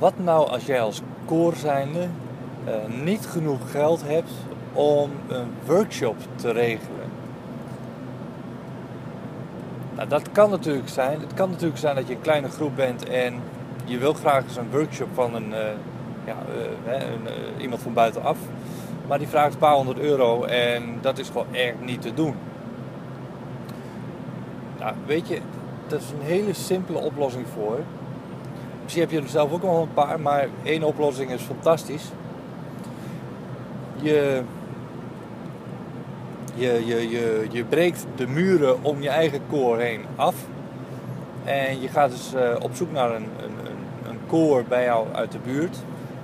wat nou als jij als koor eh, niet genoeg geld hebt om een workshop te regelen? Nou, dat kan natuurlijk zijn. Het kan natuurlijk zijn dat je een kleine groep bent en je wil graag eens een workshop van een, eh, ja, eh, iemand van buitenaf. Maar die vraagt een paar honderd euro en dat is gewoon echt niet te doen. Nou, weet je, dat is een hele simpele oplossing voor. Misschien heb je er zelf ook nog een paar, maar één oplossing is fantastisch. Je, je, je, je, je breekt de muren om je eigen koor heen af. En je gaat dus eh, op zoek naar een, een, een, een koor bij jou uit de buurt.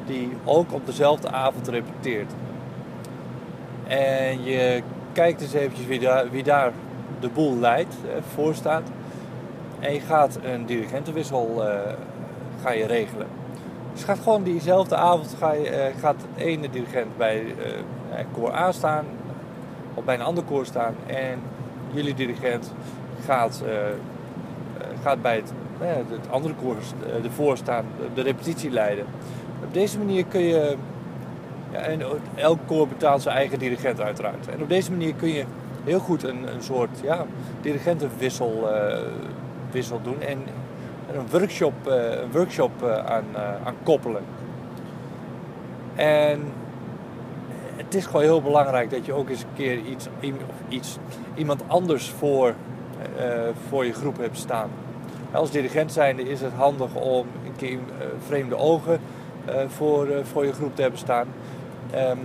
Die ook op dezelfde avond repeteert. En je kijkt eens eventjes wie daar, wie daar de boel leidt, eh, voor staat. En je gaat een dirigentenwissel eh, ga je regelen. Dus gaat gewoon diezelfde avond ga je, eh, gaat de ene dirigent bij eh, koor A staan, of bij een ander koor staan. En jullie dirigent gaat, eh, eh, gaat bij het, eh, het andere koor eh, ervoor staan, de repetitie leiden. Op deze manier kun je ja, en elk koor betaalt zijn eigen dirigent uiteraard. En op deze manier kun je heel goed een, een soort ja, dirigentenwissel eh, wissel doen en en een workshop, eh, een workshop eh, aan, eh, aan koppelen. En het is gewoon heel belangrijk dat je ook eens een keer iets, iets, iemand anders voor, voor je groep hebt staan. Als dirigent zijnde is het handig om een keer vreemde ogen voor, voor je groep te hebben staan. Ehm,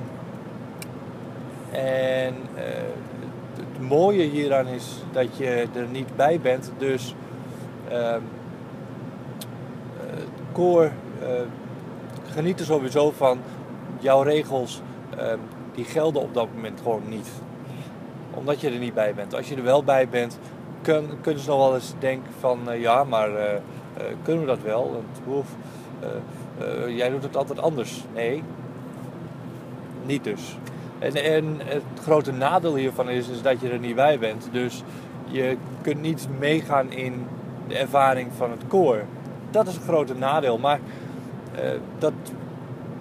en het mooie hieraan is dat je er niet bij bent. Dus ehm, eh, koor eh, geniet er sowieso van. Jouw regels ehm, die gelden op dat moment gewoon niet. Omdat je er niet bij bent. Als je er wel bij bent, kun, kunnen ze nog wel eens denken van eh, ja, maar eh, kunnen we dat wel? Eh, jij doet het altijd anders. Nee, niet dus. En, en het grote nadeel hiervan is dat je er niet bij bent. Dus je kunt niet meegaan in de ervaring van het koor. Dat is een grote nadeel. Maar eh, dat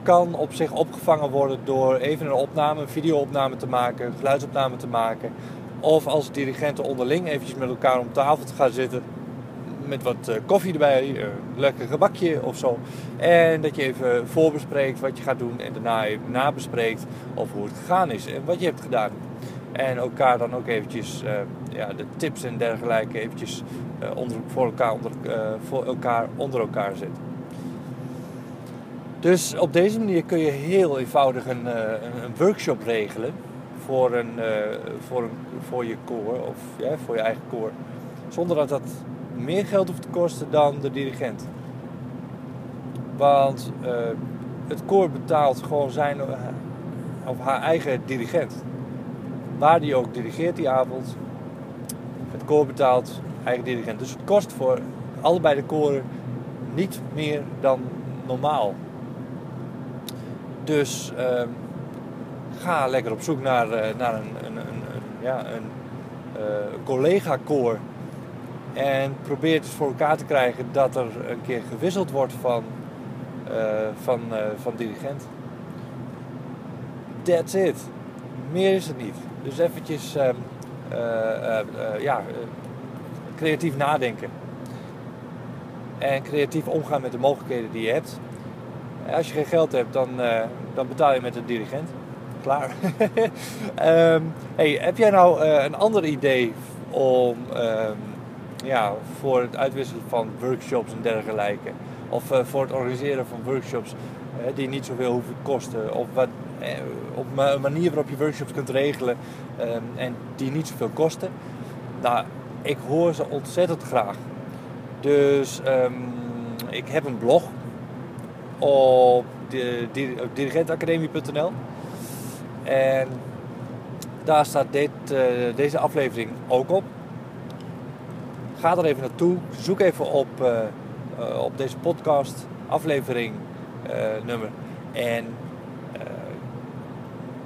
kan op zich opgevangen worden door even een opname, een videoopname te maken, een geluidsopname te maken. Of als dirigenten onderling eventjes met elkaar om tafel te gaan zitten. Met wat eh, koffie erbij, eh, een lekker gebakje of zo. En dat je even voorbespreekt wat je gaat doen en daarna even nabespreekt over hoe het gegaan is en wat je hebt gedaan. En elkaar dan ook eventjes eh, ja, de tips en dergelijke eventjes eh, onder, voor, elkaar onder, eh, voor elkaar onder elkaar zet. Dus op deze manier kun je heel eenvoudig een, een, workshop regelen voor, een, voor, een, voor je koor of voor je eigen koor. Zonder dat dat meer geld hoeft te kosten dan de dirigent. Want het koor betaalt gewoon zijn of haar eigen dirigent. Waar die ook dirigeert die avond. Het koor betaalt eigen dirigent. Dus het kost voor allebei de koren niet meer dan normaal. Dus ehm, ga lekker op zoek naar, eh, naar een, een, een, ja, een eh, collega-koor. En probeer het voor elkaar te krijgen dat er een keer gewisseld wordt van, eh, van, van dirigent. That's it. Meer is het niet. Dus eventjes ehm, eh, eh, eh, ja, creatief nadenken. En creatief omgaan met de mogelijkheden die je hebt. Als je geen geld hebt, dan, dan betaal je met een dirigent. Klaar. Ehm, hey, heb jij nou een ander idee om ehm, ja, voor het uitwisselen van workshops en dergelijke? Of eh, voor het organiseren van workshops eh, die niet zoveel hoeven te kosten? Of wat, eh, op een manier waarop je workshops kunt regelen en die niet zoveel kosten? Nou, ik hoor ze ontzettend graag. Dus ehm, ik heb een blog op, de, di- op dirigentacademie.nl. En daar staat dit, deze aflevering ook op. Ga er even naartoe. Zoek even op, eh, eh, op deze podcast aflevering eh, nummer. En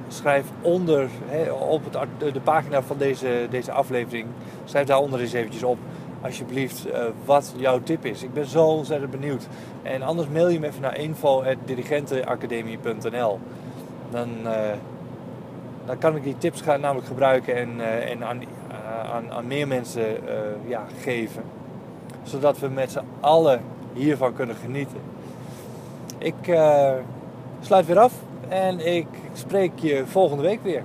schrijf onder hè, op het, de pagina van deze, deze aflevering. Schrijf daaronder eens eventjes op alsjeblieft wat jouw tip is. Ik ben zo ontzettend benieuwd. En anders mail je me even naar info.dirigentenacademie.nl dan, dan kan ik die tips gaan namelijk gebruiken en, en aan, aan, aan, meer mensen ja, geven. Zodat we met z'n allen hiervan kunnen genieten. Ik sluit weer af en ik spreek je volgende week weer.